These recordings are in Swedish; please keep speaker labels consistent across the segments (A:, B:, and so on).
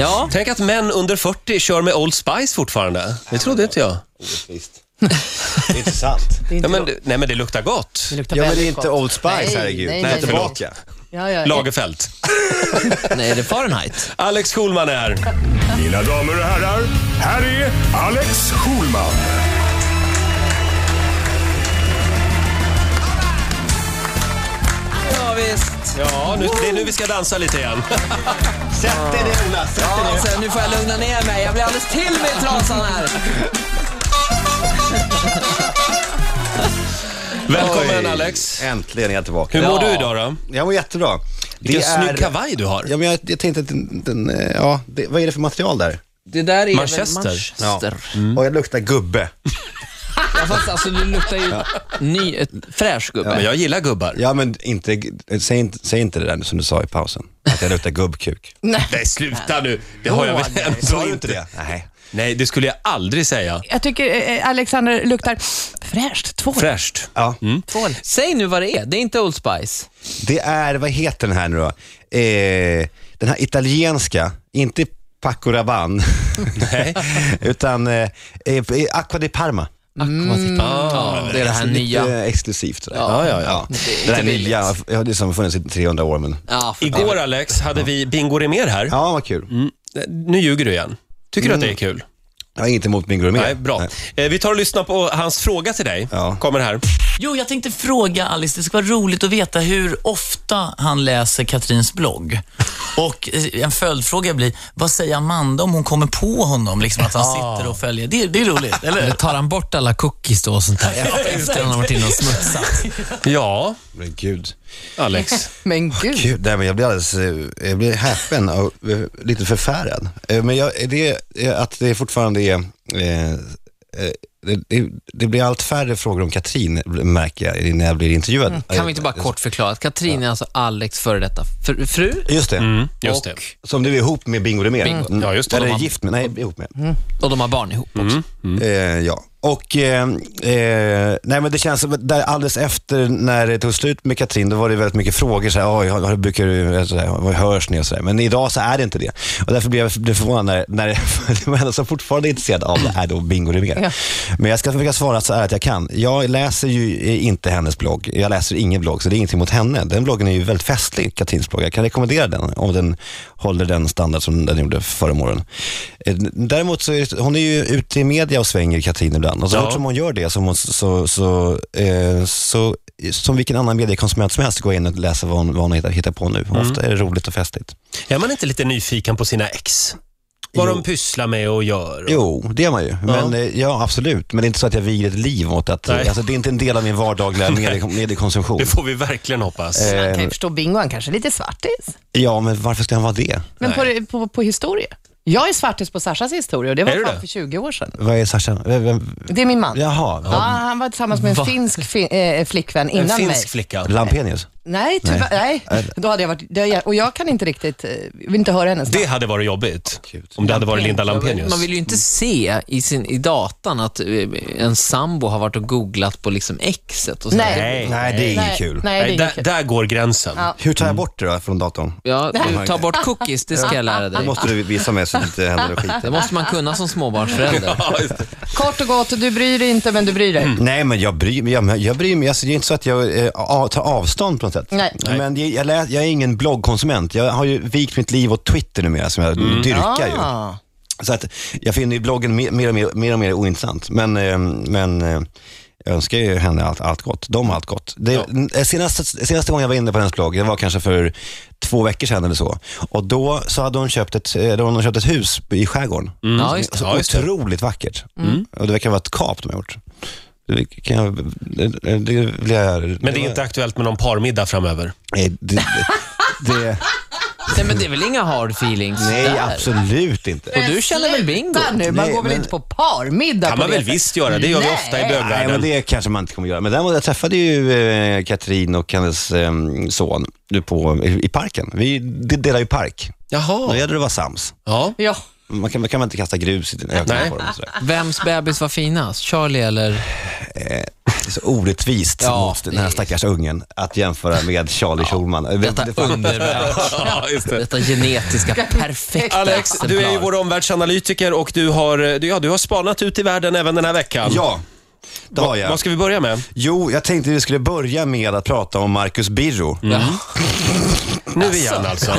A: Ja,
B: Tänk att män under 40 kör med Old Spice fortfarande. Det trodde inte jag.
C: Orättvist. Det är inte sant.
D: Det är
B: Ja,
D: inte
B: men,
D: gott.
B: det- nej, men det luktar gott.
D: Det luktar
C: Ja, men det är
D: väldigt
C: inte
D: gott.
C: Old Spice,
D: Nej,
C: herregud.
D: nej,
C: Nej,
D: nej,
C: tillbaka.
D: Ja, ja.
B: Lagerfeld.
A: nej, det är Fahrenheit.
B: Alex Schulman är här.
E: Mina damer och herrar, här är Alex Schulman.
A: Visst.
B: Ja, nu, det är nu vi ska dansa lite igen.
C: Sätt dig ner, Ola. Sätt dig
A: Ja,
C: ner.
A: alltså, nu får jag lugna ner mig. Jag blir alldeles till mig i trasan här.
B: Välkommen
C: Oj.
B: Alex.
C: Äntligen är jag tillbaka.
B: Hur mår
A: Ja.
B: du idag då?
C: Jag mår jättebra.
B: Vilken snygg kavaj du har.
C: Ja, men jag, jag tänkte att den, den eh, ja, det, vad är det för material där?
A: Det där är
B: Manchester.
A: väl Manchester.
C: Och jag luktar gubbe.
A: Ja, fast alltså du luktar ju ny, ett fräsch gubbe.
B: Men jag gillar gubbar.
C: Ja, men inte, säg, inte, säg inte det där som du sa i pausen. Att jag luktar gubbkuk.
D: Nej.
B: Nej, sluta nu. Det har jag väl ändå inte.
C: Nej.
B: Nej, det skulle jag aldrig säga.
D: Jag tycker eh, Alexander luktar fräscht. Tvål.
B: Fräscht.
C: Ja.
D: Tvål.
A: Säg nu vad det är. Det är inte Old Spice.
C: Det är, vad heter den här nu då? Eh, den här italienska, inte Paco Rabanne,
B: Nej.
C: utan eh, eh, Acqua di Parma.
A: Ja, det är det här
C: Lite
A: nya.
C: exklusivt. sådär.
B: Ja, ja, ja.
C: Det, där nya, ja, det som har funnits i 300 år men...
A: Ja, för
B: Igår Alex hade vi Bingo Rimér här.
C: Ja, vad kul.
B: Mm. Nu ljuger du igen. Tycker du att det är kul?
C: Jag har inget emot Bingo Rimér.
B: Nej, bra. Eh, Vi tar och lyssnar på hans fråga till dig.
C: Ja.
B: Kommer här.
F: Jo, jag tänkte fråga Alice, det skulle vara roligt att veta hur ofta han läser Katrins blogg. Och eh, en följdfråga blir, vad säger Amanda om hon kommer på honom? Liksom att han sitter och följer. Det, det är roligt, eller?
A: Eller tar han bort alla cookies då och sånt där? Efter han har varit inne och smutsat.
B: Ja,
C: Men gud.
B: Alex.
D: Men gud.
C: Gud, nej, men jag blir alldeles, eh, jag blir häpen och eh, lite förfärad. Eh, Men jag, det, är att det fortfarande är, eh, eh, det, det, det blir allt färre frågor om Katrin märker jag när jag blir intervjuad.
A: Kan vi inte bara kort förklara att Katrin är alltså Alex före detta fr- fru
C: Just det.
B: Mm, just det.
C: Som du är ihop med Bingo Rimér. Mm.
B: Ja, just det.
C: Eller
B: De har-
C: gift med, nej, ihop med.
A: och de har barn ihop också.
B: Mm.
C: Eh, ja. Och eh, eh, nej men det känns som där alldeles efter när det tog slut med Katrin, då var det väldigt mycket frågor. Så här, Oj, har- har- brukar du, så här, vad hörs ni och sådär. Men idag så är det inte det. Och därför blev jag förvånad när, när var enda som fortfarande är intresserad av det är då Bingo Rimér.
D: Ja.
C: Men jag ska försöka svara så att jag kan. Jag läser ju inte hennes blogg. Jag läser ingen blogg, så det är ingenting mot henne. Den bloggen är ju väldigt festlig, Katrins blogg. Jag kan rekommendera den om den håller den standard som den gjorde förra morgonen. Eh, Däremot så är hon är ju ute i media och svänger Katrin ibland. Och så
B: Ja.
C: fort som hon gör det så, så, så, eh, så som vilken annan mediekonsument som helst gå in och läsa vad hon, vad hon hittar, hittar på nu. Ofta är det roligt och festligt.
B: Är man inte lite nyfiken på sina ex? Vad
C: Jo.
B: de pysslar med och gör? och-
C: Jo, det är man ju. Men, eh, ja, absolut. Men det är inte så att jag viger ett liv åt att...
B: Nej.
C: Alltså, det är inte en del av min vardagliga medie, mediekonsumtion.
B: Det får vi verkligen hoppas.
C: Eh,
D: Man kan ju förstå Bingo, han kanske är lite svartis.
C: Ja, men varför ska han vara det?
D: Men på, på, på historia. Jag är svartis på Sashas historia och det var fan
B: det?
D: för 20 år sedan.
C: Vad är Sasha? Vem, vem?
D: Det är min man.
C: Jaha,
D: Ja, han var tillsammans med en finsk fi, eh, flickvän
B: En
D: innan
B: finsk
D: mig.
B: flicka.
C: Lampenius?
D: Nej, tyvärr, nej. Då hade jag varit, det, och jag kan inte riktigt, eh, vill inte höra hennes
B: Det
D: namn.
B: hade varit jobbigt. Om det hade varit Linda Lampenius.
A: Man vill ju inte se i, sin, i datan att eh, en sambo har varit och googlat på liksom exet och så.
D: Nej.
B: Nej.
C: Nej, det är inget kul.
D: Nej, det är inget
B: där,
D: kul.
B: där går gränsen.
D: Ja.
C: Hur tar jag bort det då från datorn?
A: Ja, du tar bort cookies, det ska jag lära
C: Det
A: dig.
C: måste du visa mig så det inte händer något skit.
A: Det måste man kunna som småbarnsförälder.
B: Ja, just det.
D: Kort och gott, du bryr dig inte, men du bryr dig.
C: Nej, men jag bryr mig. Jag, jag bryr mig. Alltså, det är inte så att jag eh, a- tar avstånd på något sätt.
D: Nej.
C: Men jag, jag, lä- jag är ingen bloggkonsument. Jag har ju vikt mitt liv åt Twitter numera, som jag dyrkar ju.
D: Ah.
C: Så att jag finner ju bloggen mer, mer, och, mer, mer och mer ointressant. Men, eh, men eh, jag önskar ju henne allt, allt gott. De allt gott. Det, eh, senaste, senaste gången jag var inne på hennes blogg, det var kanske för två veckor sedan eller så. Och då så hade hon köpt ett, eh, då hade hon köpt ett hus i skärgården.
A: Ja, just det.
C: Så
B: Ja, just det.
C: otroligt vackert. Och det verkar vara ett kap de har gjort. Det kan jag, det, det.
B: Men det är inte aktuellt med någon parmiddag framöver.
C: Nej, det, det, det,
A: Nej, men det är väl inga hard feelings
C: nej
A: där?
C: absolut inte.
A: Och du känner väl bingo?
D: Sluta nu, man
C: Nej,
D: går väl
C: men-
D: inte på parmiddag
B: kan
D: på
B: man
D: det
B: väl
D: sättet.
B: visst göra. Det gör vi ofta i
D: Nej.
C: Nej, men
B: bögvärlden.
C: det kanske man inte kommer göra. Men däremot, jag träffade ju eh, Katrin och hennes eh, son nu på, i, i parken. Vi de- delar ju park. Då
B: Jaha.
C: gäller det att vara sams.
B: Ja.
D: Ja,
C: Man kan, man kan inte kasta grus i ögonen
B: Nej.
C: på dem. sådär.
A: Vems bebis var finast? Charlie eller?
C: är så orättvist
A: Ja,
C: mot den
A: det
C: här
A: är-
C: stackars ungen att jämföra med Charlie Schulman.
A: Detta underverk.
B: Ja, det.
A: Detta genetiska perfekta
B: Alex, du är ju
A: exemplar.
B: vår omvärldsanalytiker och du har, du, ja, du har spanat ut i världen även den här veckan.
C: Ja, det har
B: Va,
C: jag.
B: vad ska vi börja med?
C: Jo, jag tänkte vi skulle börja med att prata om Marcus Birro.
A: Ja.
B: Nu igen alltså.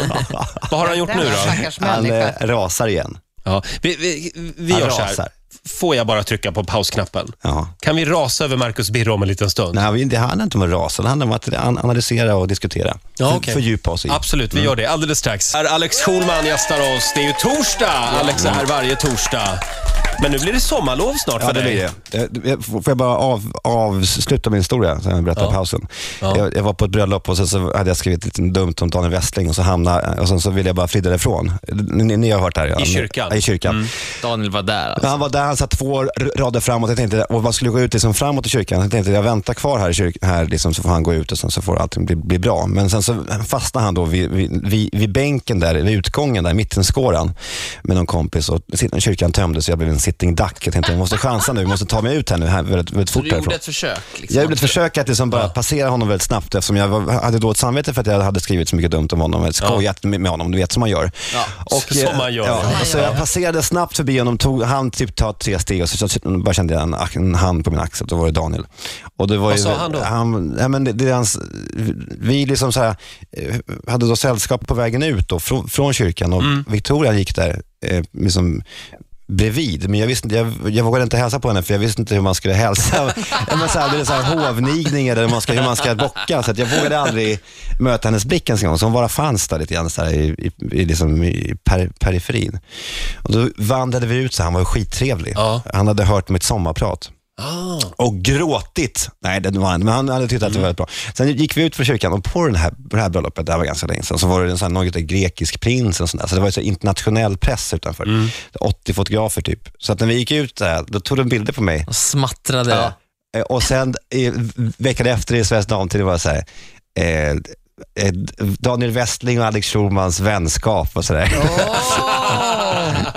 B: vad har han gjort nu då?
D: stackars
C: Han
D: människa.
C: eh, rasar igen.
B: Ja, vi vi, vi
C: Han
B: gör så
C: rasar.
B: här. Får jag bara trycka på pausknappen?
C: Ja.
B: Kan vi rasa över Marcus Birro om en liten stund?
C: Nej, vi- det handlar inte om att rasa, det handlar om att an- analysera och diskutera.
B: Ja,
C: För-
B: okej.
C: Fördjupa oss i.
B: Absolut, vi gör det alldeles strax. Är Alex Schulman gästar oss. Det är ju torsdag. Alex är här varje torsdag. Men nu blir det sommarlov snart
C: Ja,
B: för
C: det
B: dig.
C: blir det. Eh, Får jag bara av, avsluta min historia, som jag berättade i pausen. Jag, jag var på ett bröllop och sen så hade jag skrivit lite dumt om Daniel Westling och så hamnade, och sen så ville jag bara fly därifrån. Ni, ni har hört det här? ja.
B: I kyrkan?
C: Ja, i kyrkan.
B: Mm.
A: Daniel var där alltså.
C: Han var där, han satt två r- rader framåt jag tänkte, och man skulle gå ut liksom framåt i kyrkan. Jag tänkte jag väntar kvar här, i kyrk, här liksom, så får han gå ut och sen så får allting bli, bli bra. Men sen så fastnade han då vid, vid, vid, vid bänken där, vid utgången där, mittenskåran med någon kompis och sit- kyrkan tömdes så jag blev en sitting duck. Jag tänkte jag måste chansa nu, jag måste ta mig ut här nu här väldigt, väldigt
A: Så
C: fort
A: du gjorde
C: härifrån.
A: ett försök? Liksom.
C: Jag gjorde ett försök att liksom bara passera honom väldigt snabbt eftersom jag var, hade då ett samvete för att jag hade skrivit så mycket dumt om honom, skojat med, med honom, du vet som man gör.
A: Ja,
C: Och,
B: som
C: eh,
B: man gör.
C: Ja, så jag passerade snabbt förbi honom, tog, han typ ta tre steg och så, så bara kände jag en, en hand på min axel, då var det Daniel. Och det var
B: Vad
C: ju,
B: sa han då?
C: Han, ja, men det, det är hans, vi liksom så här, eh, hade då sällskap på vägen ut då, från, från kyrkan och
B: Mm.
C: Victoria gick där eh, liksom, bredvid, men jag, visste, inte- jag, jag vågade inte hälsa på henne för jag visste inte hur man skulle hälsa. Men så här, det är så här hovnigning eller hur man ska, hur man ska bocka. Så att jag vågade aldrig möta hennes blick ens en gång. Så hon bara fanns där lite grann så här, i, i, i, liksom, i per, periferin. Och då vandrade vi ut, så han var skittrevlig.
B: Ja.
C: Han hade hört mitt sommarprat.
B: Ah.
C: Och gråtit. Nej, det var han men han hade tyckt att det var väldigt bra. Sen gick vi ut från kyrkan och på den här, det här bröllopet, det här var ganska länge sedan, så var det en sån här, något grekisk prins och sånt där. Så det var så internationell press utanför. 80 fotografer typ. Så att när vi gick ut där, då tog de bilder på mig.
A: Och smattrade.
C: Ja. Eh, Och sen veckan efter i Svensk Damtid var det så här, eh, eh, Daniel Westling och Alex Schulmans vänskap och sådär.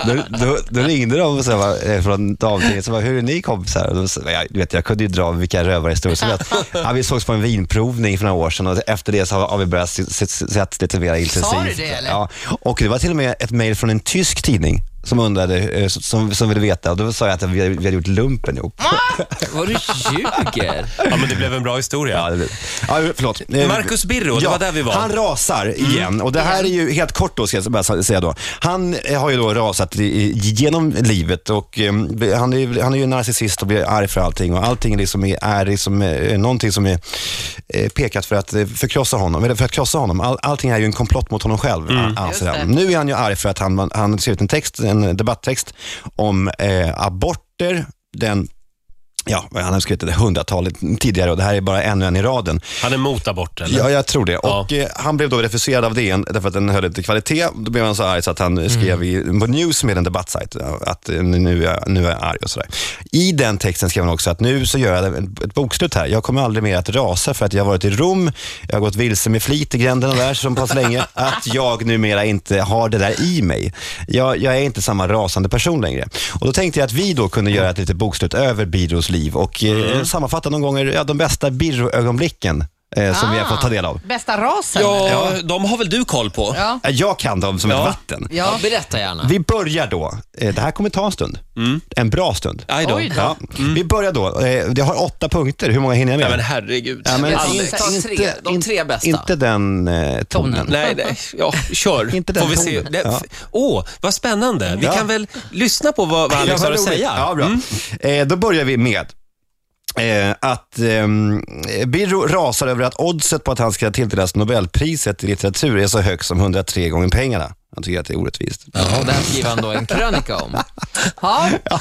C: då, då, då ringde de och så eh, från damtidningen och sa, hur är ni kompisar? Och då, så- jag, du vet, jag kunde ju dra vilka rövarhistorier som helst. ja, Vi sågs på en vinprovning för några år sedan och efter det så har, har vi börjat sett lite mer intensivt.
D: det, eller?
C: Ja, och det var till och med ett mejl från en tysk tidning som undrade, eh, som, som ville veta och då sa jag att vi vi hade gjort lumpen ihop.
A: Vad du ljuger.
B: Ja, men det blev en bra historia.
C: Ja, det. Ja, förlåt. Eh,
B: Marcus Birro, det var där vi var.
C: Han rasar igen och det här är ju helt kort då ska jag bara säga då. Han eh, har ju då rasat i, genom livet och eh, han, är, han är ju narcissist och blir arg för allting och allting liksom är, är liksom, eh, någonting som är eh, pekat för att förkrossa honom, eller för att krossa honom. All, allting är ju en komplott mot honom själv,
B: Mm.
C: anser han. Nu är han ju arg för att han, han skrivit en text, en debatttext om eh, aborter, den Ja, han har skrivit det hundratalet tidigare och det här är bara ännu en i raden.
B: Han är mot abort, eller?
C: Ja, jag tror det.
B: Ja.
C: Och eh, Han blev då refuserad av DN därför att den höll inte kvalitet. Då blev han så arg så att han skrev i, på News med en debattsajt att eh, nu är, nu är jag arg och sådär. I den texten skrev han också att nu så gör jag ett, ett bokslut här. Jag kommer aldrig mer att rasa för att jag har varit i Rom, jag har gått vilse med flit i gränderna där så pass länge, att jag numera inte har det där i mig. Jag, jag är inte samma rasande person längre. Och Då tänkte jag att vi då kunde göra ett litet bokslut över Birros liv. Och eh, sammanfatta någon gånger ja, de bästa Birro-ögonblicken eh, som vi har fått ta del av.
D: Bästa rasen?
B: Ja, de har väl du koll på?
D: Ja.
C: Eh, Jag kan dem som
B: Ja.
C: ett vatten.
A: Ja,
D: Ja.
A: berätta gärna.
C: Vi börjar då, eh, det här kommer ta en stund, en bra stund.
B: Aj då.
D: Oj då.
C: Ja. Vi börjar då, eh, jag har åtta punkter, hur många hinner jag med?
B: Ja, men herregud.
C: Ja, men
A: Alex, ta tre, de tre bästa.
C: Inte den eh, tonen.
B: Nej, nej. Ja, kör.
C: Inte den
B: Får vi se.
C: tonen.
B: Det-
C: Ja.
B: Åh, vad spännande. Vi
C: Ja.
B: kan väl lyssna på vad, vad Alex
C: Ja,
B: har
C: vad
B: att
C: roligt.
B: säga.
C: Ja, bra. Eh, då börjar vi med eh, att eh, Birro rasar över att oddset på att han ska tilldelas Nobelpriset i litteratur är så högt som 103 gånger pengarna. Han tycker att det är orättvist.
A: Ja, och det här skriver han då en krönika om.
D: Ja.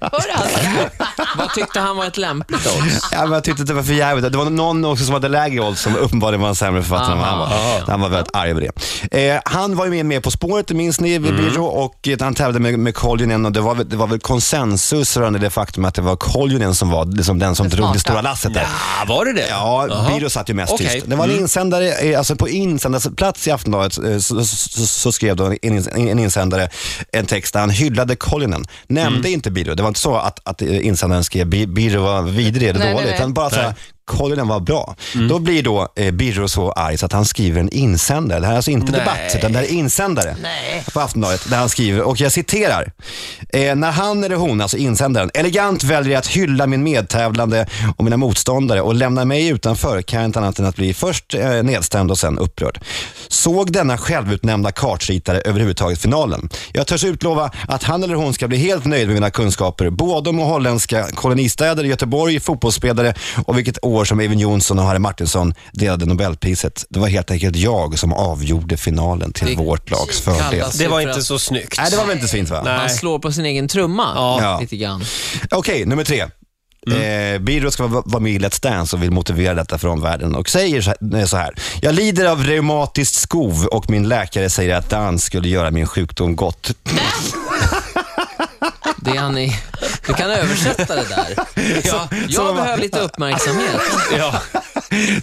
D: Hör alltså.
A: Vad tyckte han var ett lämpligt odds?
C: Ja, men jag tyckte att det var för jävligt. Det var någon också som hade lägre odds som uppenbarligen var en sämre författare än vad han var. Han var väldigt arg över det. Eh, han var ju med, med På spåret, minns ni, vid Birro, och eh, han tävlade med, med Koljonen och det var, väl- det var väl konsensus rörande det faktum att det var Koljonen som var liksom den som
D: Det
C: drog det stora lasset där.
B: Ja, var det det?
C: Ja,
B: Jaha.
C: Birro satt ju mest
B: Okej.
C: tyst. Det var en insändare, eh, alltså på insändarplats i Aftonbladet eh, så, så, så skrev då en, in- en insändare en text där han hyllade Koljonen. Nämnde inte Birro. Det var inte så att, att insändaren skrev skrev Bi- Birro var vidrig eller
D: Nej, nej, nej.
C: utan bara så här, kolla den var bra. Då blir då eh, Birro så arg så att han skriver en insändare. Det här är alltså inte
B: Nej.
C: debatt, utan det här är insändare
D: Nej.
C: på Aftonbladet där han skriver, och jag citerar. Eh, när han eller hon, alltså insändaren, elegant väljer att hylla min medtävlande och mina motståndare och lämna mig utanför kan jag inte annat än att bli först eh, nedstämd och sen upprörd. Såg denna självutnämnda kartritare överhuvudtaget finalen? Jag törs utlova att han eller hon ska bli helt nöjd med mina kunskaper, både om holländska kolonistäder, Göteborg, fotbollsspelare och vilket år som Even Jonsson och Harry Martinsson delade Nobelpriset. Det var helt enkelt jag som avgjorde finalen till
A: Det
C: vårt lags fördel.
B: Det var inte så snyggt.
C: Nej, det var väl inte så fint va?
B: Nej.
A: Han slår på sin egen trumma
C: Ja.
A: lite grann.
C: Okej, nummer tre. Eh, Birro ska vara, vara med i Let's Dance och vill motivera detta för omvärlden och säger så här, eh, så här. Jag lider av reumatiskt skov och min läkare säger att dans skulle göra min sjukdom gott.
A: Det är han i... Du kan översätta det där. Ja, jag behöver lite uppmärksamhet.
B: Ja.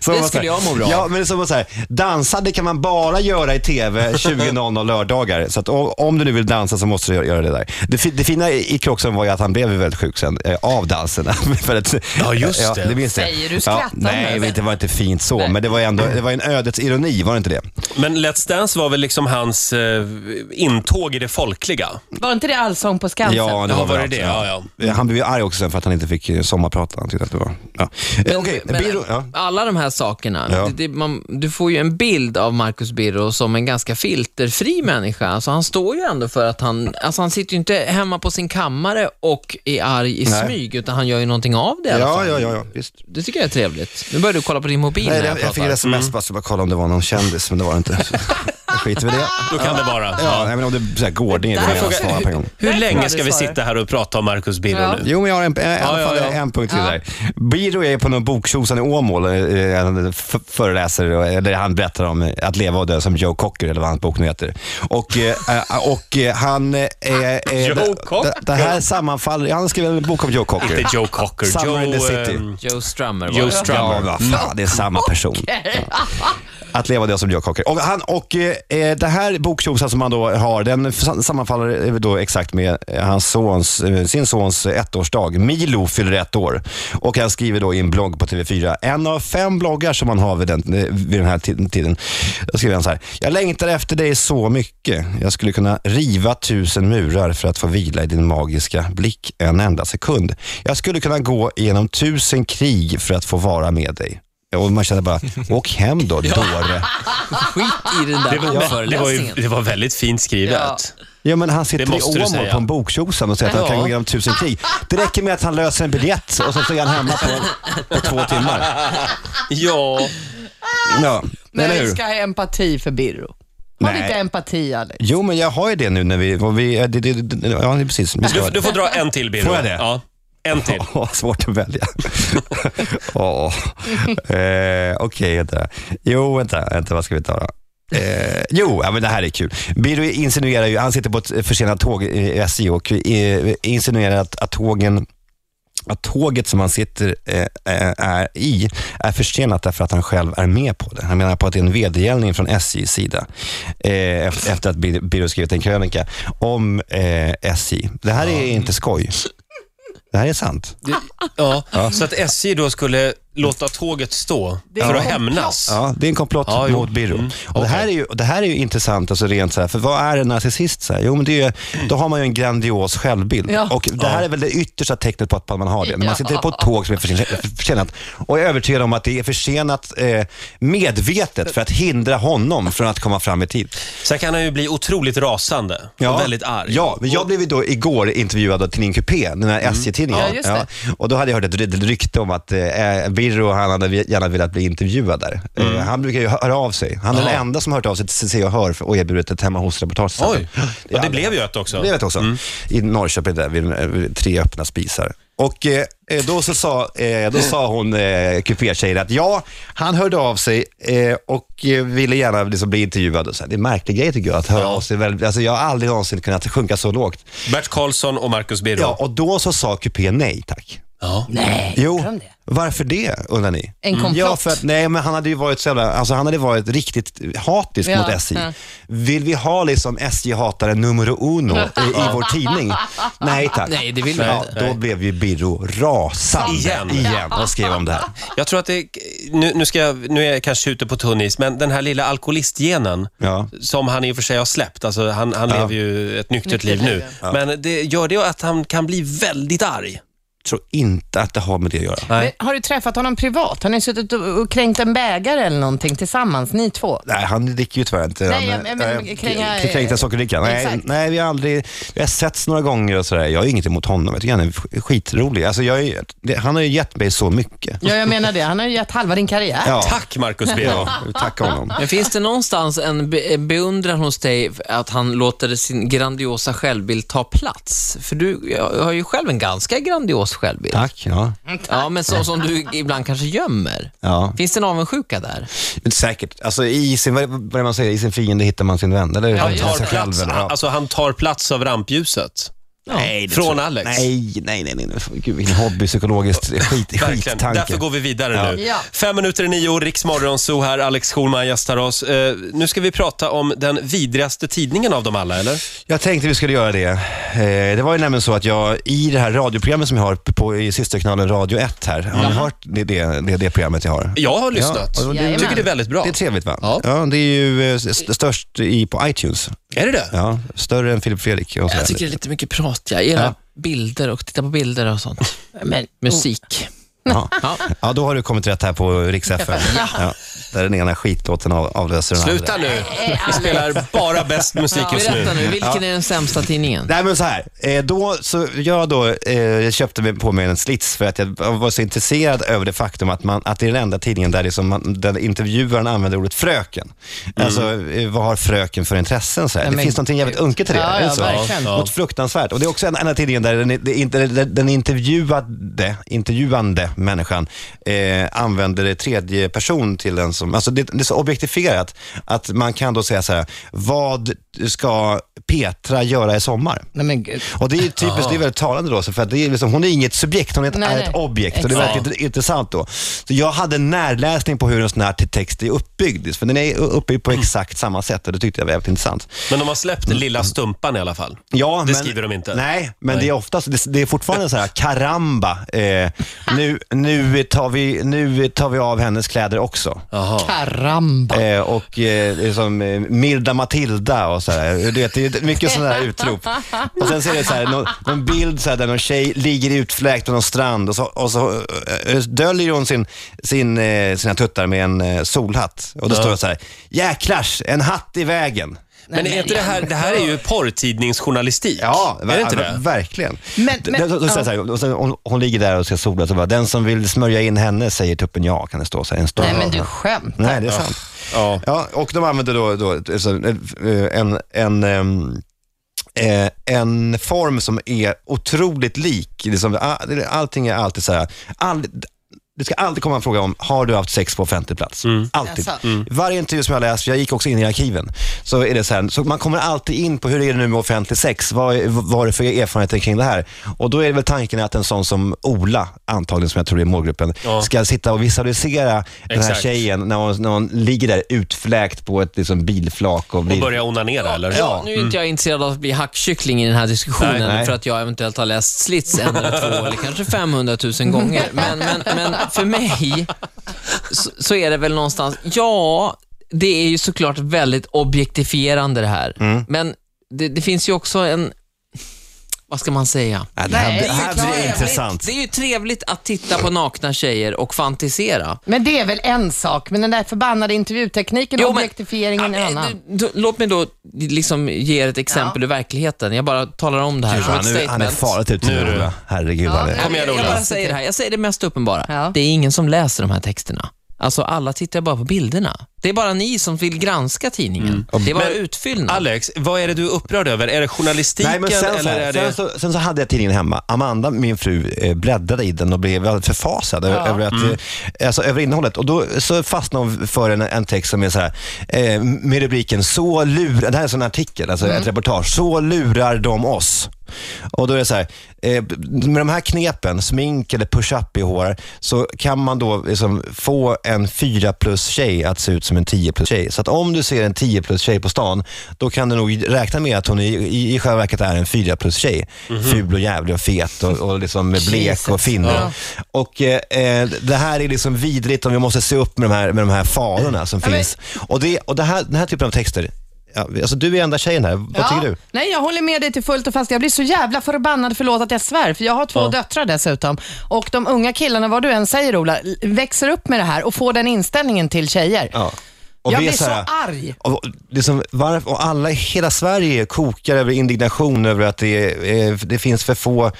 C: Så
A: Det
C: så
A: skulle
C: här-
A: jag må bra
C: Ja, men det är som så här, dansa det kan man bara göra i TV 20.00 lördagar. Så att, om du nu vill dansa så måste du göra- det där. Det, fi- det fina i Kroxen var ju att han blev väldigt sjuk sen eh, av dansen. För att,
B: Ja, just det.
C: det minns jag.
D: Säger du
C: ja,
D: skrattande?
C: Nej, men det var inte fint så, men det var ändå det var en ödets ironi, var det inte det?
B: Men Let's Dance var väl liksom hans eh, intåg i det folkliga?
D: Var inte det Allsång på Skansen?
C: Ja, det
B: Ja,
C: var,
B: var det det? Ja, ja.
C: Han blev ju arg också sen för att han inte fick eh, sommarprata. Han tyckte att det var... Ja. Eh, Okej,
A: Men
C: Birro... Ja.
A: Alla de här sakerna,
C: Ja.
A: det, det, man, du får ju en bild av Marcus Birro som en ganska filterfri människa. Alltså han står ju ändå för att han, alltså han sitter ju inte hemma på sin kammare och är arg i
C: Nej.
A: smyg, utan han gör ju någonting av det i alla
C: Ja,
A: fall.
C: ja, ja, ja, visst.
A: Det tycker jag är trevligt. Nu börjar du kolla på din mobil
C: Nej,
A: när
C: jag,
A: jag,
C: jag fick ett sms bara, så bara kolla om det var någon kändis, men det var det inte. Skiter vi i det.
B: Då kan det vara.
C: Ja, men om det är så här Gårding, det
D: Där
C: vill jag svara på en gång.
B: Hur länge ska vi sitta här och prata om Marcus Birro
D: Ja.
B: nu?
C: Jo, men jag har en, i alla
B: Ja,
C: fall
B: ja, ja.
C: en punkt till där. Biro är på någon boktjosan i Åmål, eh, han f- föreläser, och- där han berättar om eh, att leva och dö som Joe Cocker, eller vad hans bok nu heter. Och, eh, eh, och eh, han... eh, eh,
B: Joe
C: det-
B: Cocker?
C: Det, det här sammanfaller, han skrev en bok om Joe Cocker.
B: Inte Joe Cocker.
C: Summer
B: Joe,
C: in the City.
B: ehm,
A: Joe Strummer var
B: Joe
A: det.
B: Strummer.
C: Ja, vad fan, det är samma person. Att leva det som Joe Cocker. Och, han, och eh, det här boktjosan som han då har, den sammanfaller eh, då exakt med eh, hans sons, eh, sin sons ettårsdag. Milo fyller ett år. Och han skriver då i en blogg på TV4, en av fem bloggar som han har vid den, vid den här tiden. Då skriver han så här, jag längtar efter dig så mycket. Jag skulle kunna riva tusen murar för att få vila i din magiska blick en enda sekund. Jag skulle kunna gå igenom tusen krig för att få vara med dig. Och man känner bara, åk hem då, dåre.
A: Skit i den där
B: Det var, det, var ju,
A: föreläsningen.
B: det var väldigt fint skrivet.
C: Ja, men han sitter i Åmål på en boktjosan och säger att han kan
A: Ja.
C: gå igenom tusen krig. Det räcker med att han löser en biljett och så är han hemma på, på två timmar.
B: Ja.
C: Ja,
D: Men
C: eller
D: vi ska ha empati för Birro. Har
C: Nej.
D: inte empati, Alex?
C: Jo, men jag har ju det nu när vi... Vi det, det, det, ja, precis. Vi ska
B: Du, du får dra en till Birro.
C: Får jag det?
B: Ja. En till.
C: Åh, svårt att välja. Åh. Eh, Okej, vänta. Jo, vänta, vänta, vad ska vi ta då? Eh, jo, ja, men det här är kul. Birro insinuerar ju, han sitter på ett försenat tåg i SJ och eh, insinuerar att, att tågen att tåget som han sitter eh, eh, är i är försenat därför att han själv är med på det. Han menar på att det är en vedergällning från SJs sida eh, efter, efter att Bir- Birro skrivit en krönika om eh, SJ. Det här är inte skoj. Det här är sant.
B: Ja. Så att SJ då skulle låta tåget stå för att hämnas.
C: Ja, det är en komplott
B: Ja, jo.
C: mot Birro.
B: Mm,
C: och det, här är ju, det här är ju intressant, alltså rent så här, för vad är en narcissist? Så här? Jo, men det är, ju- då har man ju en grandios självbild.
D: Ja.
C: Och det här är väl det yttersta tecknet på att man har det. När man sitter på ett tåg som är försenat, försenat och är övertygad om att det är försenat eh, medvetet för att hindra honom från att komma fram i tid.
B: Sen kan han ju bli otroligt rasande och väldigt arg.
C: Ja, men jag blev ju då igår intervjuad av Tidning Coupé, den här SJ-tidningen.
D: Ja, just det.
C: Och då hade jag hört ett ry- rykte om att eh, Birro, han hade gärna velat bli intervjuad där. Eh, han brukar ju höra av sig. Han är
B: Ja.
C: den enda som har hört av sig till Se och Hör och erbjudit ett hemma hos-reportage.
B: Oj, ja, det blev ju ett också.
C: Det blev ett också. I Norrköping där, vid, eh, vid tre öppna spisar. Och eh, eh, då, så sa, eh, då sa hon, eh, kupétjejen, att ja, han hörde av sig eh, och eh, ville gärna liksom bli intervjuad. Och så här, det är en märklig grej tycker jag, att höra av sig. Väl, alltså, jag har aldrig någonsin kunnat sjunka så lågt.
B: Bert Karlsson och Marcus Birro.
C: Ja, och då så sa kupé nej tack.
B: Ja.
D: Nej,
C: Jo,
D: de det?
C: varför det undrar ni?
D: En komplott?
C: Ja, för att, nej, men han hade ju varit så jävla, alltså han hade varit riktigt hatisk
D: Ja,
C: mot SJ.
D: ja.
C: Vill vi ha liksom SJ-hatare numero uno i, i vår tidning? Nej tack.
A: Nej, det vill vi
C: ja,
A: inte.
C: Då blev ju Birro rasande
B: Igen.
C: igen och skrev om det här.
B: Jag tror att det, nu, nu, ska jag, nu är jag kanske ute på tunn is, men den här lilla alkoholistgenen
C: Ja.
B: som han i och för sig har släppt, alltså han, han lever ju ett nyktert liv nu, men det gör det att han kan bli väldigt arg.
C: Tror inte att det har med det att göra.
B: Nej.
D: Men Har du träffat honom privat? Har ni suttit och och kränkt en bägare eller någonting tillsammans, ni två?
C: Nej, han dricker ju tyvärr inte.
D: Nej,
C: Han,
D: jag- jag menar,
C: eh,
D: kränga-
C: k- kränkt en sockerdricka. Nej,
D: Exakt.
C: nej, vi har aldrig, vi har setts några gånger och sådär. Jag har inget emot honom. Jag tycker han är sk- skitrolig. Alltså, jag är, det, han har ju gett mig så mycket.
D: Ja, jag menar det. Han har ju gett halva din karriär.
C: Ja,
B: Tack Marcus
C: jag vill tacka honom.
A: Men finns det någonstans en be beundran hos dig att han låter sin grandiosa självbild ta plats? För du har ju själv en ganska grandios självbild.
C: Tack. Ja.
A: Ja, men så, som du ibland kanske gömmer.
C: Ja.
A: Finns det en avundsjuka där?
C: Men säkert. Alltså, i, sin, vad är det man säger, I sin fiende hittar man sin vän. Eller
B: Han tar plats,
C: eller, ja.
B: alltså, han tar plats av rampljuset.
C: Nej, det
B: Från
C: jag-
B: Alex.
C: Nej, nej, nej. nej. Gud, vilken hobbypsykologiskt skit, skittanke.
B: Därför går vi vidare nu.
D: Ja.
B: Fem minuter i nio, Riks Morgonzoo här, Alex Schulman gästar oss. Eh, nu ska vi prata om den vidrigaste tidningen av dem alla, eller?
C: Jag tänkte vi skulle göra det. Eh, det var ju nämligen så att jag i det här radioprogrammet som jag har på, i systerkanalen Radio 1 här. Har ni hört det, det, det, det programmet jag har?
B: Jag har lyssnat.
C: Ja, det-
B: Jag tycker det är väldigt bra.
C: Det är trevligt va?
B: Ja.
C: det är ju eh, st- störst i, på iTunes.
B: Är det det?
C: Ja, större än Filip Fredrik.
A: Jag tycker det är lite mycket prat, ja. Era
C: Ja.
A: bilder och titta på bilder och sånt.
D: Men,
A: Musik.
C: Ja.
A: Ja.
C: då har du kommit rätt här på Rix FM. Ja. Där den ena skitlåten av, avlöser den
B: Sluta
C: andra.
B: nu. Vi spelar bara bäst musik just
A: Berätta
B: nu.
A: nu, vilken är den sämsta tidningen?
C: Nej men så här, eh, då, så jag då eh, köpte mig på mig en slits för att jag var så intresserad över det faktum att, man, att det är den enda tidningen där, det är som man, där intervjuaren använder ordet fröken. Alltså, eh, vad har fröken för intressen? Så här?
D: Nej,
C: Det
D: men
C: finns någonting jävligt unket i det.
D: Ja,
C: är det
D: ja,
C: så?
D: verkligen.
C: Något fruktansvärt. Och det är också en enda tidningen där den, den, den, den intervjuade, intervjuande människan eh, använder det tredje person till den som, alltså det, det är så objektifierat att man kan då säga så här, vad ska Petra göra i sommar?
D: nej men gud.
C: Och det är typiskt, det är väldigt talande då, för att det är liksom, hon är inget subjekt, hon är ett,
D: Nej,
C: är
D: nej.
C: ett objekt och det är väldigt intressant då. Så jag hade en närläsning på hur en sån här text är uppbyggd, för den är uppbyggd på exakt samma sätt och det tyckte jag var väldigt intressant.
B: Men de har släppt den lilla stumpan i alla fall.
C: Ja,
B: Det
C: men,
B: skriver de inte.
C: Nej, men det är oftast, det, det är fortfarande så här, karamba, eh, nu, nu, tar vi, nu tar vi av hennes kläder också.
D: Karamba.
C: Eh, och eh, det är som eh, Milda Matilda och så här. Du vet, det är mycket sådana här utrop. Och sen ser det så här, någon, någon bild så här, där någon tjej ligger utfläkt på någon strand och så, och så eh, döljer hon sin, sin, eh, sina tuttar med en eh, solhatt. Och då står det så här, jäklars, en hatt i vägen.
B: Men är inte det här, det här är ju porrtidningsjournalistik.
C: Ja,
B: är det inte det?
C: verkligen.
D: Men- men-
C: då- då säger jag så här, och sen, hon, hon ligger där och ska sola, så bara, den som vill smörja in henne säger tuppen ja, kan det stå så en stor
D: Nej men du skämtar.
C: Nej, det är sant.
B: Ja.
C: Ja, och de använder då, då eh, en, en, ehm, eh, en form som är otroligt lik. Liksom, all- allting är alltid så här, all, det ska alltid komma en fråga om, har du haft sex på offentlig plats? Alltid.
D: Jaså?
C: Varje intervju som jag läst, jag gick också in i arkiven, så är det så här, så man kommer alltid in på hur är det nu med offentlig sex? Vad, är- vad har du för erfarenheter kring det här? Och då är det väl tanken att en sån som Ola, antagligen som jag tror är målgruppen,
B: Ja.
C: ska sitta och visualisera den här
B: Exakt.
C: tjejen när hon, när hon ligger där utfläkt på ett liksom, bilflak. Och
B: Och
C: blir,
B: börja onanera, eller?
A: Ja, nu är inte jag intresserad av att bli hackkyckling i den här diskussionen
C: Nej, nej.
A: för att jag eventuellt har läst Slits en eller två eller kanske 500 000 gånger. Men, men, men för mig så, så är det väl någonstans, ja, det är ju såklart väldigt objektifierande det här.
C: Mm.
A: Men det, det finns ju också en, vad ska man säga?
C: Ja, det här,
D: Nej,
C: det här
D: det är ju
C: blir
D: trevligt.
C: intressant.
A: Det är ju trevligt att titta på nakna tjejer och fantisera.
D: Men det är väl en sak, men den där förbannade intervjutekniken,
A: Jo, men-
D: objektifieringen är en
A: Ja,
D: annan.
A: du- du- Låt mig då liksom ge er ett exempel ur verkligheten. Jag bara talar om det här som ett
C: Han är, han är
A: statement.
C: farligt ute
B: Nu
C: Ola. Herregud. han är-
B: Kom igen,
A: jag, jag
B: Ola.
A: bara säger det här. Jag säger det mest uppenbara.
D: Ja.
A: Det är ingen som läser de här texterna. Alltså alla tittar bara på bilderna. Det är bara ni som vill granska tidningen. Det är bara
B: Men,
A: utfyllnad.
B: Alex, vad är det du är upprörd över? Är det journalistiken
C: Nej, men sen, så
B: eller är
C: sen,
B: det...
C: så, sen så hade jag tidningen hemma. Amanda, min fru, eh, bläddrade i den och blev väldigt förfasad ö- över, att, eh, alltså, över innehållet. Och Då så fastnade hon för en, en text som är så här, eh, med rubriken “Så lurar...” Det här är en sån artikel, alltså ett reportage. “Så lurar de oss”. Och då är det så här, eh, med de här knepen, smink eller push-up i hår, så kan man då liksom få en 4 plus tjej att se ut som en 10 plus tjej. Så att om du ser en 10 plus tjej på stan, då kan du nog räkna med att hon i, i, i själva verket är en 4 plus tjej. Ful och jävlig och fet och, och liksom blek och finnar. Och eh, eh, det här är liksom vidrigt och vi måste se upp med de här, med de här farorna som
D: men-
C: finns. Och, det, och det här, den här typen av texter, ja, alltså du är enda tjejen här. Vad tycker du?
D: Nej, jag håller med dig till fullt och fast. Jag blir så jävla förbannad, förlåt att jag svär, för jag har två döttrar dessutom. Och de unga killarna, vad du än säger Ola, växer upp med det här och får den inställningen till tjejer.
C: Ja. Och
D: jag
C: vi är
D: blir så,
C: här-
D: arg.
C: Och, liksom, varför, och alla hela Sverige kokar över indignation över att det, är, eh, det finns för få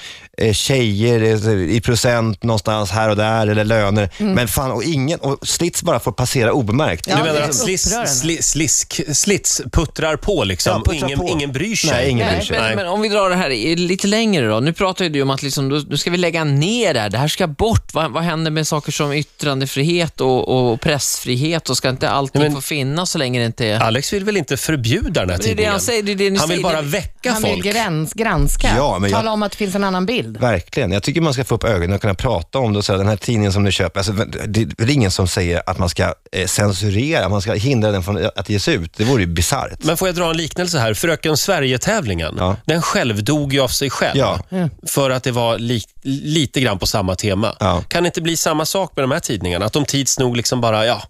C: tjejer eh, i procent någonstans här och där eller löner. Men fan, och ingen, och Slits bara får passera obemärkt.
D: Ja,
B: du menar att slis,
D: upprörande.
B: sli, slisk, slits puttrar på liksom
C: Ja, puttrar
B: ingen,
C: på.
B: ingen bryr sig?
C: Nej, ingen bryr sig.
A: men, men om vi drar det här lite längre då. Nu pratar ju du om att liksom, nu ska vi lägga ner det här. Det här ska bort. Vad, vad händer med saker som yttrandefrihet och, och pressfrihet? Och ska inte allting
B: Men-
A: få finnas så länge det inte är...
B: Alex vill väl inte förbjuda den här
A: Det är det
B: tidningen?
A: han säger, det är det
B: han vill
A: säger.
B: bara väcka
D: Han vill
B: folk.
D: gräns, granska,
C: Ja, men jag-
D: tala om att det finns en annan bild.
C: Verkligen. Jag tycker man ska få upp ögonen och kunna prata om det och säga den här tidningen som du köper. Alltså, det är väl ingen som säger att man ska eh, censurera, man ska hindra den från att ges ut. Det vore ju bisarrt.
B: Men får jag dra en liknelse här? Fröken Sverige-tävlingen,
C: Ja.
B: den självdog ju av sig själv.
C: Ja.
B: För att det var li lite grann på samma tema.
C: Ja.
B: Kan det inte bli samma sak med de här tidningarna? Att de tids nog liksom bara, ja,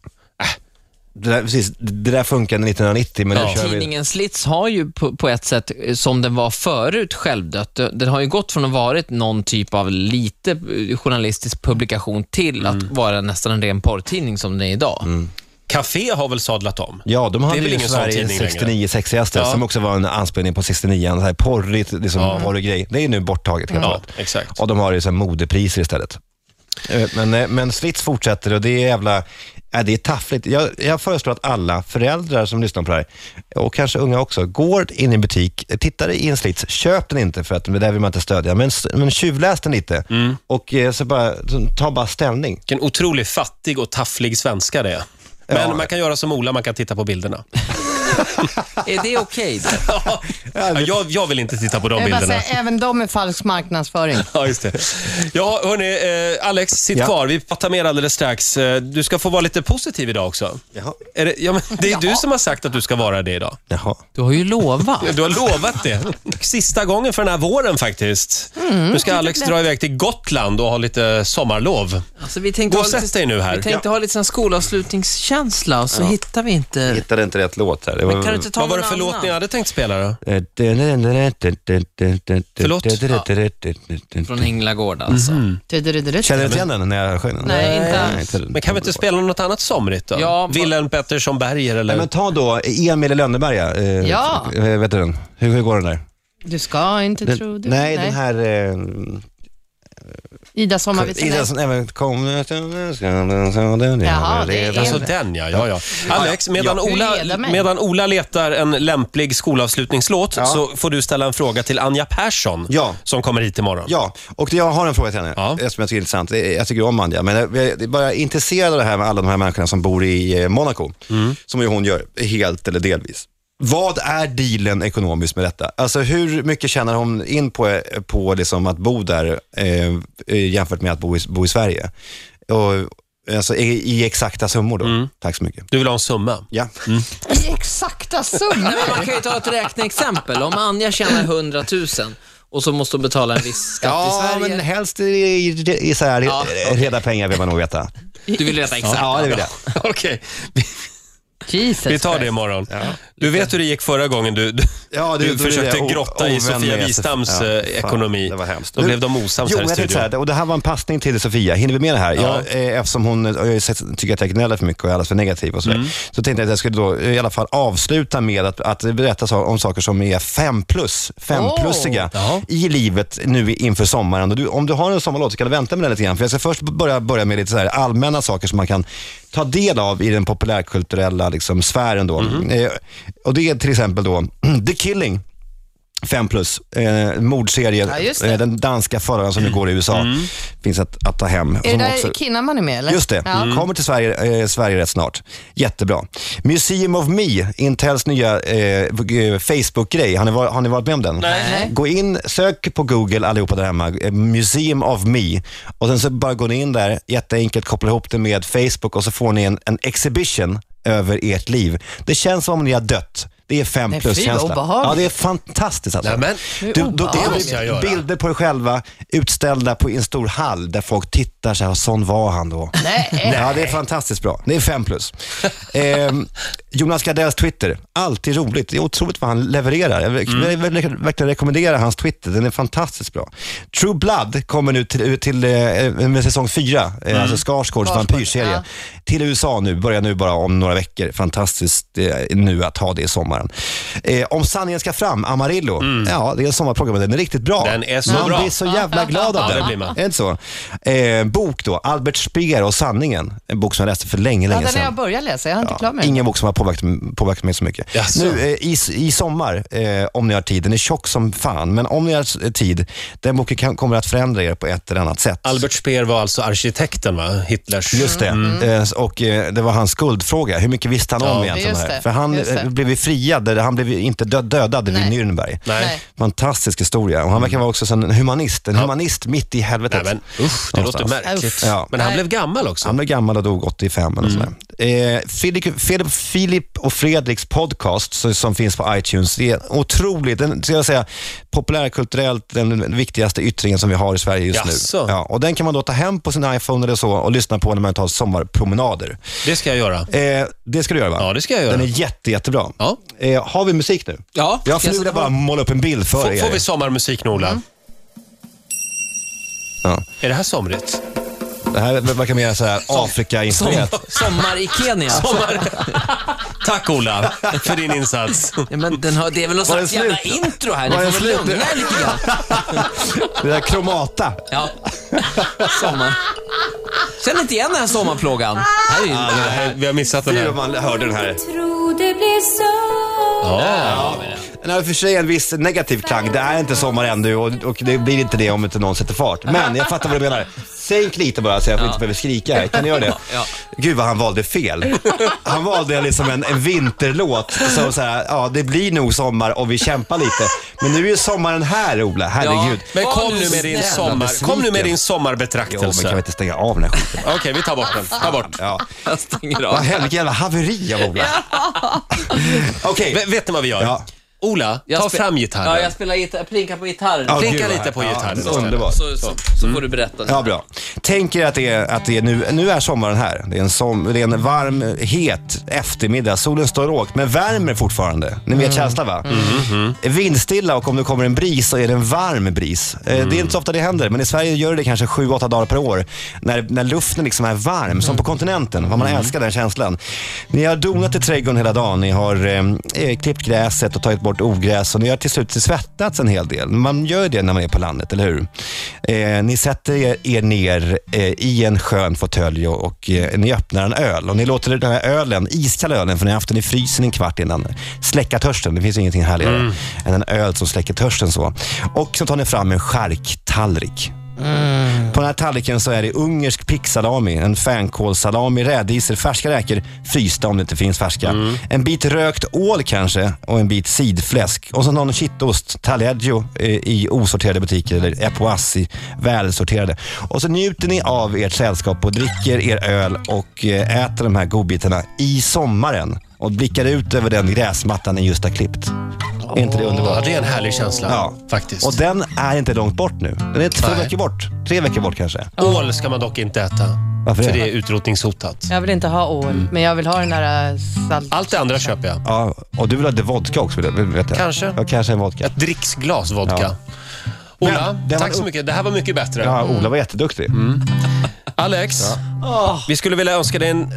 C: Det där, precis, det där funkade 1990, men
B: Ja.
C: nu kör vi...
A: Tidningen Slits har ju på, på ett sätt, eh, som den var förut, självdött. Den har ju gått från att varit någon typ av lite eh, journalistisk publikation till att vara nästan en ren porrtidning som den är idag.
B: Café har väl sadlat om?
C: Ja, de hade
B: Det är väl
C: ju Sveriges
B: tidning längre?
C: 69 sexigaste,
B: Ja.
C: som också var en anspelning på 69, en så här porrigt, liksom, porrig Det är nu borttaget helt
B: Ja, exakt.
C: Och de har ju så modepriser istället. Eh, Men, men Slits fortsätter och det är jävla, ja, det är taffligt. Jag, jag föreslår att alla föräldrar som lyssnar på det här, och kanske unga också, går in i en butik, tittar i en Slits, köp den inte för att det där vill man inte stödja, men, men tjuvläs den lite
B: Mm.
C: och eh, så bara, ta bara ställning.
B: Vilken otroligt fattig och tafflig svenska det är. Men
C: Ja.
B: man kan göra som Ola, man kan titta på bilderna.
A: Är det okej?
B: Ja, jag, jag vill inte titta på de
D: Jag vill bara
B: bilderna.
D: säga, även de är falsk marknadsföring.
B: Ja, just det. Ja, hörni, eh, Alex, sitt
C: Ja.
B: kvar. Vi pratar mer alldeles strax. Eh, Du ska få vara lite positiv idag också.
C: Jaha.
B: Är det, ja, men det är du som har sagt att du ska vara det idag.
C: Jaha.
A: Du har ju lovat.
B: Du har lovat det. Sista gången för den här våren faktiskt. nu ska Alex dra iväg till Gotland och ha lite sommarlov.
A: Alltså, vi tänkte
B: Gå och
A: ha lite-
B: sätt dig nu här.
A: Vi tänkte ha lite sån skolavslutningskänsla och så hittar vi inte...
C: Hittade inte rätt låt här. Det
A: Men kan du inte ta
B: Vad var det
A: någon
B: för låt
A: annan?
B: ni hade tänkt spela då?
C: Förlåt?
A: Från Änglagård alltså.
D: Du-du-du-du-du.
C: Känner du inte igen den när jag sjöng den?
D: Nej, inte alls.
C: inte-
B: Men kan vi inte spela något annat somrigt då?
A: Ja, vad-
B: Wilhelm Pettersson Berger eller?
C: Nej, men ta då Emil i Lönneberga. Eh,
D: Ja.
C: eh, Vet du den? Hur, hur går den där?
D: Du ska inte
C: Den,
D: tro det.
C: nej, den här... Eh,
D: Ida Sommarvisen.
C: Ida som även kom...
D: Jaha, det är-
B: Alltså den ja, ja, ja. Alex, medan,
D: Ja.
B: Ola,
D: Du leder mig.
B: medan Ola letar en lämplig skolavslutningslåt
C: Ja.
B: så får du ställa en fråga till Anja Persson
C: Ja.
B: som kommer hit imorgon.
C: Ja, och jag har en fråga till henne
B: Ja.
C: eh, som jag tycker är intressant. Jag tycker om Anja, men jag jag är bara intresserad av det här med alla de här människorna som bor i eh, Monaco, som ju hon gör, helt eller delvis. Vad är dealen ekonomiskt med detta? Alltså hur mycket tjänar hon in på, på liksom att bo där eh, eh, jämfört med att bo i, bo i Sverige? Och, alltså i, i exakta summor då. Tack så mycket.
B: Du vill ha en summa?
C: Ja.
D: I exakta summor.
A: Man kan ju ta ett räkneexempel. Om Anja tjänar 100 000 och så måste hon betala en viss skatt i
C: Ja,
A: Sverige.
C: men helst i, i, i så här,
A: Ja.
C: reda pengar vill man nog veta.
A: Du vill veta exakt.
C: Ja, det vill jag.
B: Okej, vi,
D: Jesus
B: vi tar det imorgon. Du vet hur det gick förra gången du, du,
C: Ja,
B: du
C: det- är
B: försökte
C: det
B: grotta i Sofia Wistams eh,
C: Ja,
B: ekonomi.
C: Det var hemskt.
B: Då blev de osams
C: jo,
B: här i studion.
C: här, och det här var en passning till Sofia. Hinner vi med det här?
B: Ja.
C: Jag, eh, eftersom hon jag tycker att jag gnäller för mycket och är alldeles för negativ och sådär.
B: Mm.
C: Så tänkte jag att jag skulle då eh, i alla fall avsluta med att, att berätta om saker som är fem plus, femplussiga
B: Jaha.
C: i livet nu inför sommaren. Och du, om du har en sommarlåt så kan du vänta med den lite grann. För jag ska först börja, börja med lite så här allmänna saker som man kan ta del av i den populärkulturella liksom, sfären. Då.
B: Mhm.
C: Eh, och det är till exempel då The Killing Fem plus. Eh, mordserie.
D: Ja.
C: Eh, den danska föraren som nu går i USA.
B: Mm.
C: Finns att, att ta hem.
D: Är det där
C: också-
D: Kinnaman är med eller?
C: Just det,
D: Ja.
C: kommer till Sverige, eh, Sverige rätt snart. Jättebra. Museum of Me, Intels nya eh, eh, Facebook-grej. Har, ni var- har ni varit med om den?
B: Nej.
C: Gå in, sök på Google allihopa där hemma, eh, Museum of Me. Och sen så bara går ni in där, jätteenkelt, koppla ihop det med Facebook och så får ni en, en exhibition över ert liv. Det känns som om ni har dött. Det är fem
D: Nej,
C: plus
D: fy, vad
C: känsla.
D: obehagligt.
C: Ja, det är fantastiskt alltså.
B: Nej, men,
C: Du, då,
B: det
C: då,
B: göra.
C: bilder på er själva utställda på en stor hall där folk tittar så här, sån var han då.
D: Nej.
C: Ja, det är fantastiskt bra. Det är fem plus. Ehm, Jonas Gardells Twitter, alltid roligt. Det är otroligt vad han levererar. Jag vill,
B: Mm.
C: verkligen rekommendera hans Twitter, den är fantastiskt bra. True Blood kommer nu till, till eh, med säsong fyra,
B: Mm.
C: eh, alltså Skarsgårds vampyrserie.
D: ja.
C: Till USA nu, börjar nu bara om några veckor. Fantastiskt eh, nu att ha det i sommaren. Eh, om sanningen ska fram, Amarillo. Ja, det är en sommarprogram, den är riktigt bra.
B: Mm. Den är så
C: man
B: bra.
C: blir så jävla glad av
B: Ja,
C: den.
B: det blir man.
C: Är det inte så? Eh, bok då, Albert Speer och sanningen. En bok som jag läste för länge,
D: Ja,
C: länge
D: den har
C: sedan.
D: jag börjat läsa, jag har inte klar med.
C: Ingen bok som har påverkat, påverkat mig så mycket.
B: Jaså?
C: Nu eh, i, i sommar, eh, om ni har tid, den är tjock som fan, men om ni har tid, den boken kan, kommer att förändra er på ett eller annat sätt.
B: Albert Speer var alltså arkitekten, va? Hitlers...
C: Just det. Och eh, det var hans skuldfråga. Hur mycket visste han om
B: Ja.
C: egentligen?
D: Just
C: det här? För han
D: Just det.
C: eh, blev ju friad, eller han blev ju inte död, dödad vid
D: Nej.
C: Nürnberg.
B: Nej.
C: Fantastisk historia. Och han verkar vara också en humanist. En humanist mitt i helvetet.
B: Nej, men usch, det låter
C: Någonstans.
B: märkligt.
C: Ja.
B: Men han
D: Nej.
B: blev gammal också.
C: Han blev gammal och dog 85 eller sådär. Eh, Filip, Filip, Filip och Fredriks podcast så- som finns på iTunes, det är otroligt, den, ska jag säga, populärkulturellt den viktigaste yttringen som vi har i Sverige just
B: Jaså?
C: nu. Ja, och den kan man då ta hem på sin iPhone eller så och lyssna på när man tar sommarpromenader.
B: Det ska jag göra.
C: Eh, det ska du göra va?
B: Ja, det ska jag göra.
C: Den är jätte, jättebra.
B: Ja.
C: Eh, har vi musik nu?
A: Ja, jag
C: vill jag bara måla upp en bild för
B: Får,
C: er.
B: får vi sommarmusik nu, Ola?
C: Ja.
B: Är det här somrigt?
C: Det här verkar mer så här
A: Som,
C: Afrika-inspirerat.
A: sommar i Kenya.
B: Tack, Ola, för din insats.
A: Ja, men den har, det är väl någon slags jävla
C: slut?
A: intro här. Ni får väl lugna er lite grann.
C: Det där kromata.
A: Ja. Sommar. Känner inte igen den här sommarplågan. Ju,
B: Det här- Vi har missat den här.
C: man hörde den här.
G: Tro det blir så
B: Ja.
C: Den har i och för sig en viss negativ klang. Det är inte sommar ännu och, och det blir inte det om inte någon sätter fart. Men jag fattar vad du menar. Sänk lite bara så jag inte behöver skrika här. Kan ni göra det?
A: Ja.
C: Gud vad han valde fel. Han valde liksom en, en vinterlåt. Så, så här, ja det blir nog sommar och vi kämpar lite. Men nu är ju sommaren här Ola, herregud.
B: Men
A: Var
B: kom
A: nu
B: med din, sommar, kom nu med din
C: Jo, men kan
B: sommarbetraktelse.
C: vi inte stänga av den här skiten?
B: Okej, vi tar bort den. Ta bort.
C: Ja.
A: jag stänger
C: Vad
A: av.
C: helvete, vilket jävla haveri av Ola. Okej.
B: Vet, vet ni vad vi gör?
C: Ja.
B: Ola,
A: Jag
B: ta
A: spe-
B: fram gitarren.
A: Ja, jag spelar gitarr, plinkar på gitarren.
C: Ja,
B: Plinka
C: gud, vad-
B: lite på
C: ja,
B: gitarren istället.
C: Underbart.
A: Så, så, så får du berätta.
C: Ja, bra. Tänk er att det är, att det är nu, nu är sommaren här. Det är, en som, det är en varm, het eftermiddag. Solen står lågt, men värmer fortfarande. Ni vet känslan va? Vindstilla och om det kommer en bris så är det en varm bris. Eh, Det är inte så ofta det händer, men i Sverige gör det kanske 7-8 dagar per år. När, när luften liksom är varm, som på kontinenten. Vad man älskar den känslan. Ni har donat i trädgården hela dagen. Ni har eh, eh, klippt gräset och tagit bort ogräs och ni har till slut svettats en hel del. Man gör det när man är på landet, eller hur? Eh, ni sätter er, er ner eh, i en skön fåtölj och, och eh, ni öppnar en öl. Och ni låter den här ölen, iskalla ölen, för ni har haft den i frysen en kvart innan, släcka törsten. Det finns ingenting härligare än en öl som släcker törsten så. Och så tar ni fram en charktallrik. På den här tallriken så är det ungersk picksalami, en fänkålssalami, rädisor, färska räkor, frysta om det inte finns färska. En bit rökt ål kanske och en bit sidfläsk. Och så någon kittost, taleggio eh, i osorterade butiker eller epoas i välsorterade. Och så njuter ni av ert sällskap och dricker er öl och eh, äter de här godbitarna i sommaren och blickar ut över den gräsmattan ni just har klippt. Är inte det underbart?
B: Ja, det är en härlig känsla.
C: Ja.
B: Faktiskt.
C: Och den är inte långt bort nu. Den är två
B: Nej.
C: veckor bort. Tre veckor bort kanske.
B: Ål ska man dock inte äta.
C: Varför
B: För
C: det?
B: det är utrotningshotat.
D: Jag vill inte ha ål, men jag vill ha den där äh, salt...
B: Allt det andra köper jag.
C: Ja, och du vill ha det vodka också vet jag.
B: Kanske.
C: Ja, kanske en vodka.
B: Ett dricksglas vodka. Ola,
C: Men, den
B: tack
C: var-
B: så mycket. Det här var mycket bättre.
C: Ja, Ola var jätteduktig.
B: Alex, vi skulle vilja önska dig en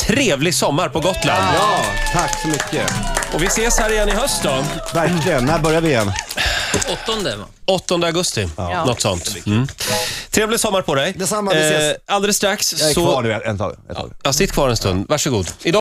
B: trevlig sommar på Gotland.
C: Ja, tack så mycket.
B: Och vi ses här igen i höst då.
C: Verkligen. När börjar vi igen?
A: Åttonde, va?
B: 8 augusti, något sånt. Mm. Trevlig sommar på dig.
C: Detsamma, vi ses.
B: alldeles strax
C: Jag är
B: så...
C: kvar nu ett tag. Ett tag.
B: Ja, sitt kvar en stund. Varsågod. Idag